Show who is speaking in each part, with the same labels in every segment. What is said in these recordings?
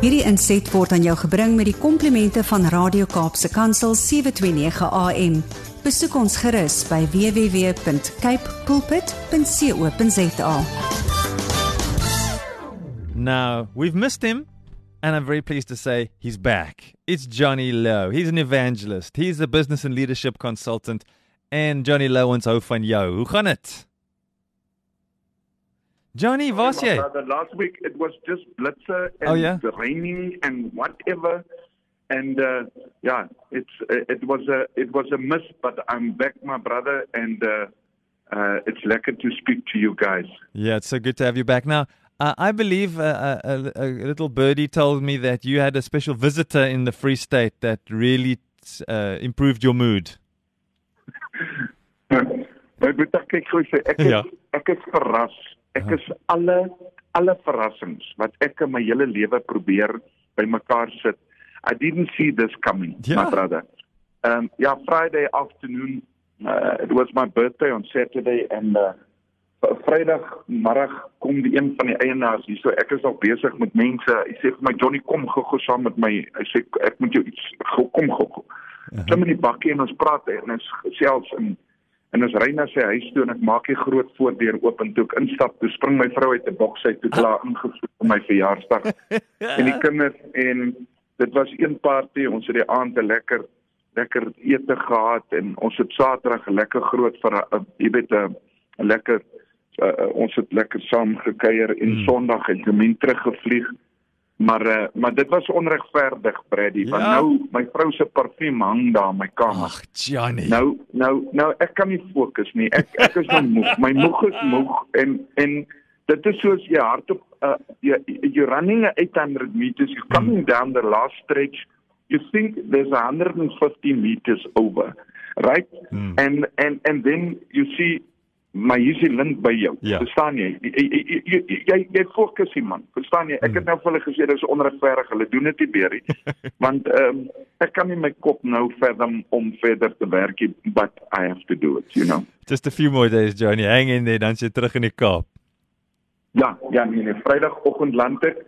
Speaker 1: Hierdie inset word aan jou gebring met die komplimente van Radio Kaapse Kansel 729 AM. Besoek ons gerus by www.cape pulpit.co.za.
Speaker 2: Now, we've missed him, and I'm very pleased to say he's back. It's Johnny Lowe. He's an evangelist, he's a business and leadership consultant, and Johnny Lowe ons hou van jou. Hoe gaan dit? Johnny, was jy?
Speaker 3: Last week it was just blitzer and
Speaker 2: Oh, yeah?
Speaker 3: raining and whatever, and uh, yeah, it's it was a it was a miss, but I'm back, my brother, and uh, uh, it's lekker to speak to you guys.
Speaker 2: Yeah, it's so good to have you back. Now, uh, I believe uh, a, a, a little birdie told me that you had a special visitor in the Free State that really uh, improved your mood.
Speaker 3: My broer kyk gou sê ek is, ek is verras. Ek is alle alle verrassings wat ek in my hele lewe probeer bymekaar sit. I didn't see this coming,
Speaker 2: Ja.
Speaker 3: my brother. Um yeah, Friday afternoon uh, it was my birthday on Saturday and uh Vrydag middag kom die een van die eienaars hier so ek is al besig met mense. Hy sê vir my Johnny kom gou-gou saam met my. Hy sê ek moet jou iets gou kom gou-gou. Klim in die bakkie en ons praat en ons gesels en en ons ry na sy huis toe en ek maak die groot voordeur oop en toe ek instap, toe spring my vrou uit 'n boks uit toe klaar ingevoer vir my verjaarsdag. en die kinders en dit was een party, ons het die aand 'n lekker lekker ete gehad en ons het Saterdag lekker groot vir 'n jy weet 'n 'n lekker uh, ons het lekker saam gekuier en
Speaker 2: Hmm.
Speaker 3: Sondag het gemin teruggevlieg. Maar uh, maar dit was onregverdig, Brady, want
Speaker 2: Ja.
Speaker 3: nou my vrou se parfuum hang daar in my kamer.
Speaker 2: Ag, Johnny.
Speaker 3: Nou nou nou ek kan nie fokus nie. Ek ek is nou moeg. My moeg is moeg en en dit is soos jy hardop uh, you, you're running at 800 meters, you're coming down the last stretch. You think there's 150 meters over, right?
Speaker 2: Hmm.
Speaker 3: And and and then you see my hierdie lint by jou.
Speaker 2: Ja.
Speaker 3: Verstaan jy? Jy jy- jy jy, fokus hier man. Verstaan jy? Ek het nou vir hulle gesê dis onregverdig. Hulle doen dit nie meer nie. Want ehm um, ek kan nie my kop nou verder om verder te werk nie, but I have to do it, you know.
Speaker 2: Just a few more days, Johnny. Hang in there, dan jy terug in die Kaap.
Speaker 3: Ja, ja, nee, nee Vrydagoggend land ek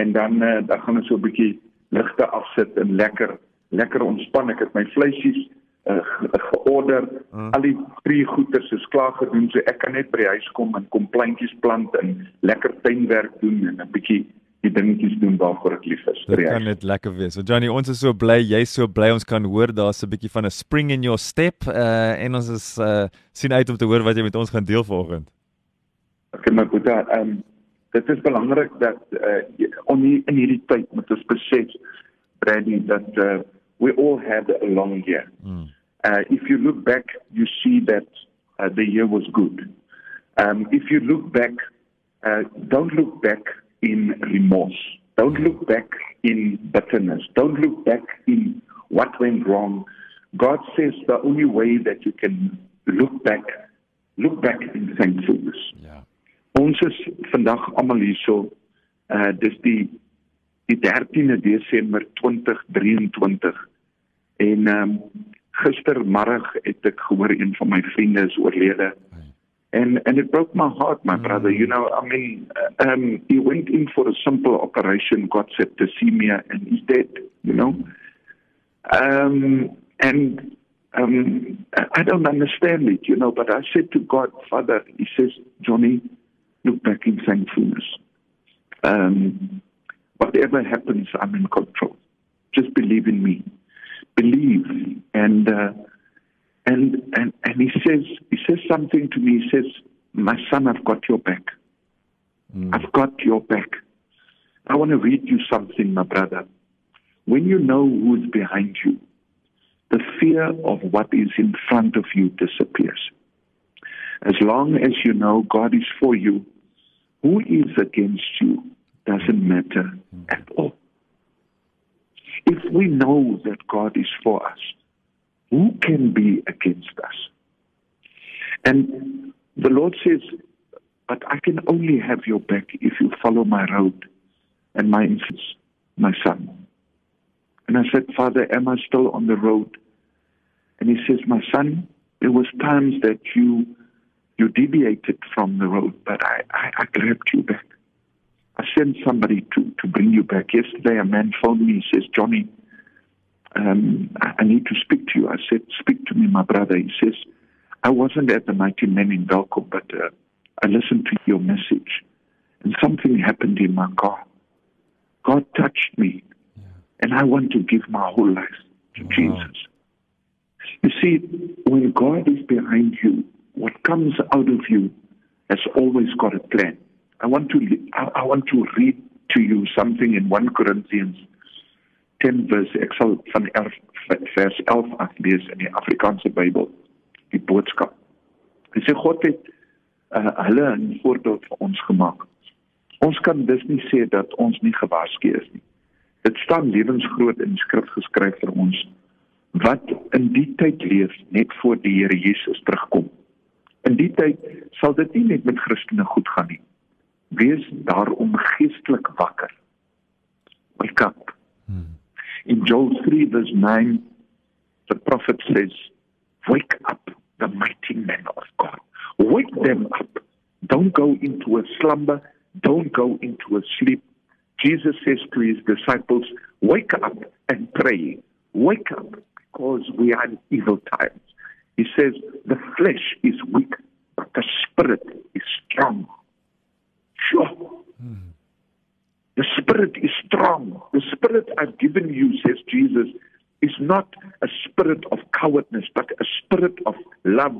Speaker 3: en dan uh, dan gaan ons so 'n bietjie ligte afsit en lekker lekker ontspan. Ek het my vleisies uh, ge georder.
Speaker 2: Mm.
Speaker 3: Al die drie goeders is klaar gedoen, so ek kan net by die huis kom en kom plantjies plant en lekker tuinwerk doen en 'n bietjie die dingetjies doen waarvoor ek lief is.
Speaker 2: Dit kan net lekker wees. So Johnny, ons is so bly, jy's so bly ons kan hoor daar's 'n bietjie van 'n spring in your step uh, en ons is uh, sien uit om te hoor wat jy met ons gaan deel vanoggend.
Speaker 3: Ek my Boeta, ehm um, dit is belangrik dat uh, on die, in hierdie tyd moet ons besef Brady dat uh, we all had a long year.
Speaker 2: Mm.
Speaker 3: Uh, if you look back, you see that uh, the year was good. Um, if you look back, uh, don't look back in remorse. Don't look back in bitterness. Don't look back in what went wrong. God says the only way that you can look back, look back in thankfulness.
Speaker 2: Ja.
Speaker 3: Ons is vandag almal hierso. Uh dis die die 13de Desember 2023. En ehm um, gistermiddag het ek gehoor een van my vriende is oorlede. And and it broke my heart, my brother. You know, I mean, uh, um he went in for a simple operation, got septicemia and he's dead, you know. Um and um I I don't understand it, you know, but I said to God, Father, he says, Johnny, look back in thankfulness. Um, whatever happens, I'm in control. Just believe in me. Believe, and uh, and and and he says he says something to me. He says, "My son, I've got your back.
Speaker 2: Mm.
Speaker 3: I've got your back." I want to read you something, my brother. When you know who's behind you, the fear of what is in front of you disappears. As long as you know God is for you, who is against you doesn't matter. If we know that God is for us, who can be against us? And the Lord says, But I can only have your back if you follow my road and my instance, my son. And I said, Father, am I still on the road? And he says, My son, there was times that you you deviated from the road, but I, I, I grabbed you back. I sent somebody to, to bring you back. Yesterday, a man phoned me. He says, Johnny, um, I, I need to speak to you. I said, Speak to me, my brother. He says, I wasn't at the Mighty Men in Belco, but uh, I listened to your message, and something happened in my car. God touched me, yeah. and I want to give my whole life to wow. Jesus. You see, when God is behind you, what comes out of you has always got a plan. I want to I want to read to you something in 1 Corinthians 10 vers ek sal van 11 vers 11 af lees in die Afrikaanse Bybel die boodskap. Hy sê God het uh, hulle 'n voorbeeld vir ons gemaak. Ons kan dus nie sê dat ons nie gewaarsku is nie. Dit staan lewensgroot in die skrif geskryf vir ons wat in die tyd leef net voor die Here Jesus terugkom. In die tyd sal dit nie net met Christene goed gaan nie. Wees daarom geestelik wakker. Wake up. Hmm. In Joel 3 verse 9 the prophet says, "Wake up the mighty men of God. Wake them up. Don't go into a slumber, don't go into a sleep." Jesus says to his disciples, "Wake up and pray. Wake up because we are in evil times." He says, the flesh is weak, but the spirit is strong. Sure. Hmm. The spirit is strong. The spirit I've given you, says Jesus, is not a spirit of cowardness, but a spirit of love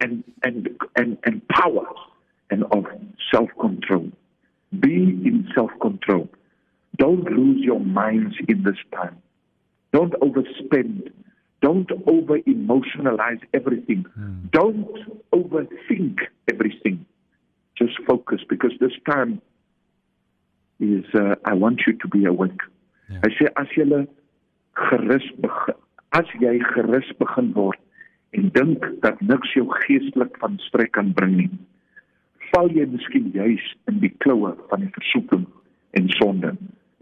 Speaker 3: and, and, and, and power and of self control. Be in self control. Don't lose your minds in this time. Don't overspend. Don't over emotionalize everything. Mm. Don't overthink everything. Just focus because this time is uh, I want you to be awake. Yeah. Hy sê as jy gerus begin as jy gerus begin word en dink dat niks jou geestelik van strek kan bring nie, val jy miskien juis in die kloue van die versoeking en sonde.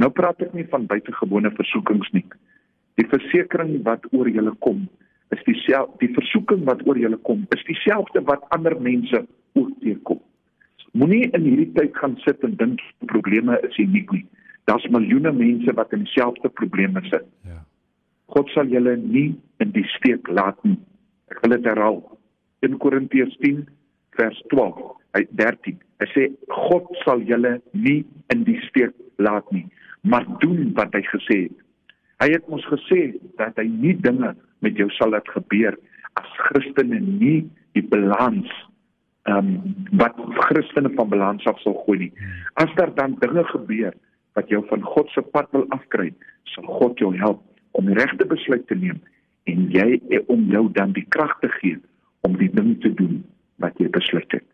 Speaker 3: Nou praat ek nie van buitengewone versoekings nie. Die versekering wat oor julle kom, is dieselfde die versoeking wat oor julle kom, is dieselfde wat ander mense ook teekom. Moenie in hierdie tyd gaan sit en dink probleme is uniek nie. Daar's miljoene mense wat in dieselfde probleme sit. Ja. God sal julle nie in die steek laat nie. Ek wil dit herhaal. In Korintiërs 10 vers 12, hy 13. Hy sê God sal julle nie in die steek laat nie, maar doen wat hy gesê het. Hy het ons gesê dat hy nie dinge met jou sal laat gebeur as Christene nie die balans ehm um, wat Christene van balans af sal gooi nie. As daar dan dinge gebeur wat jou van God se pad wil afkry, sal God jou help om die regte besluit te neem en jy om jou dan die krag te gee om die ding te doen wat jy besluit het.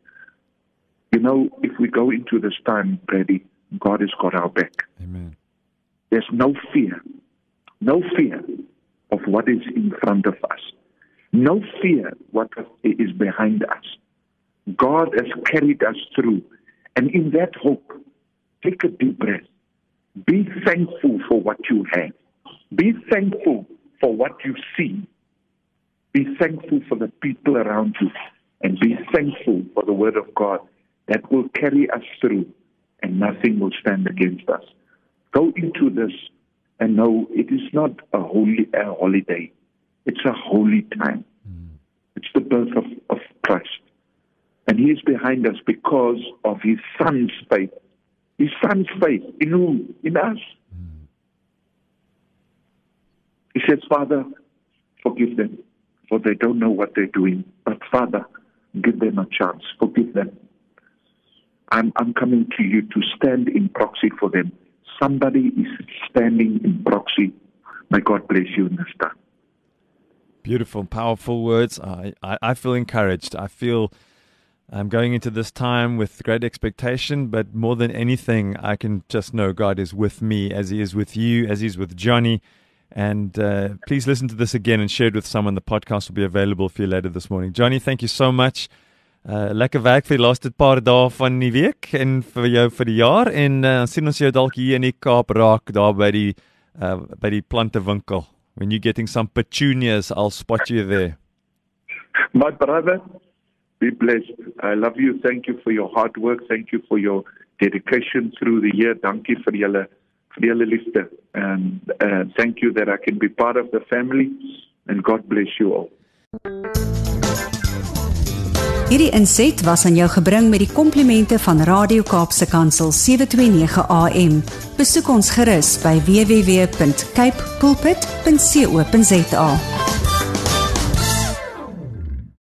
Speaker 3: You know, if we go into this time ready, God has got our back. Amen. There's no fear no fear of what is in front of us, no fear what is behind us. God has carried us through, and in that hope, take a deep breath. Be thankful for what you have. Be thankful for what you see. Be thankful for the people around you, and be thankful for the Word of God that will carry us through, and nothing will stand against us. Go into this and know it is not a holy a holiday. It's a holy time. Mm. It's the birth of. And he is behind us because of his son's faith. His son's faith in who? In us. He says, Father, forgive them, for they don't know what they're doing. But Father, give them a chance. Forgive them. I'm, I'm coming to you to stand in proxy for them somebody is standing in proxy. May God bless you in this time.
Speaker 2: Beautiful, powerful words. I, I, I feel encouraged. I feel I'm going into this time with great expectation, but more than anything, I can just know God is with me as He is with you, as He's with Johnny. And uh, please listen to this again and share it with someone. The podcast will be available for you later this morning. Johnny, thank you so much. Uh lekker werk vir die laaste paar dae van die week en vir jou vir die jaar en uh, sien ons jou dalk hier in die Kaap raak daar by die uh by die plantewinkel. When you getting some petunias, I'll spot you there.
Speaker 3: My brother, be blessed. I love you. Thank you for your hard work. Thank you for your dedication through the year. Dankie vir julle vir julle liefde. And uh, thank you that I can be part of the family and God bless you all.
Speaker 1: Hierdie inset was aan jou gebring met die komplimente van Radio Kaapse Kansel 729 AM. Besoek ons gerus by www.cape pulpit.co.za.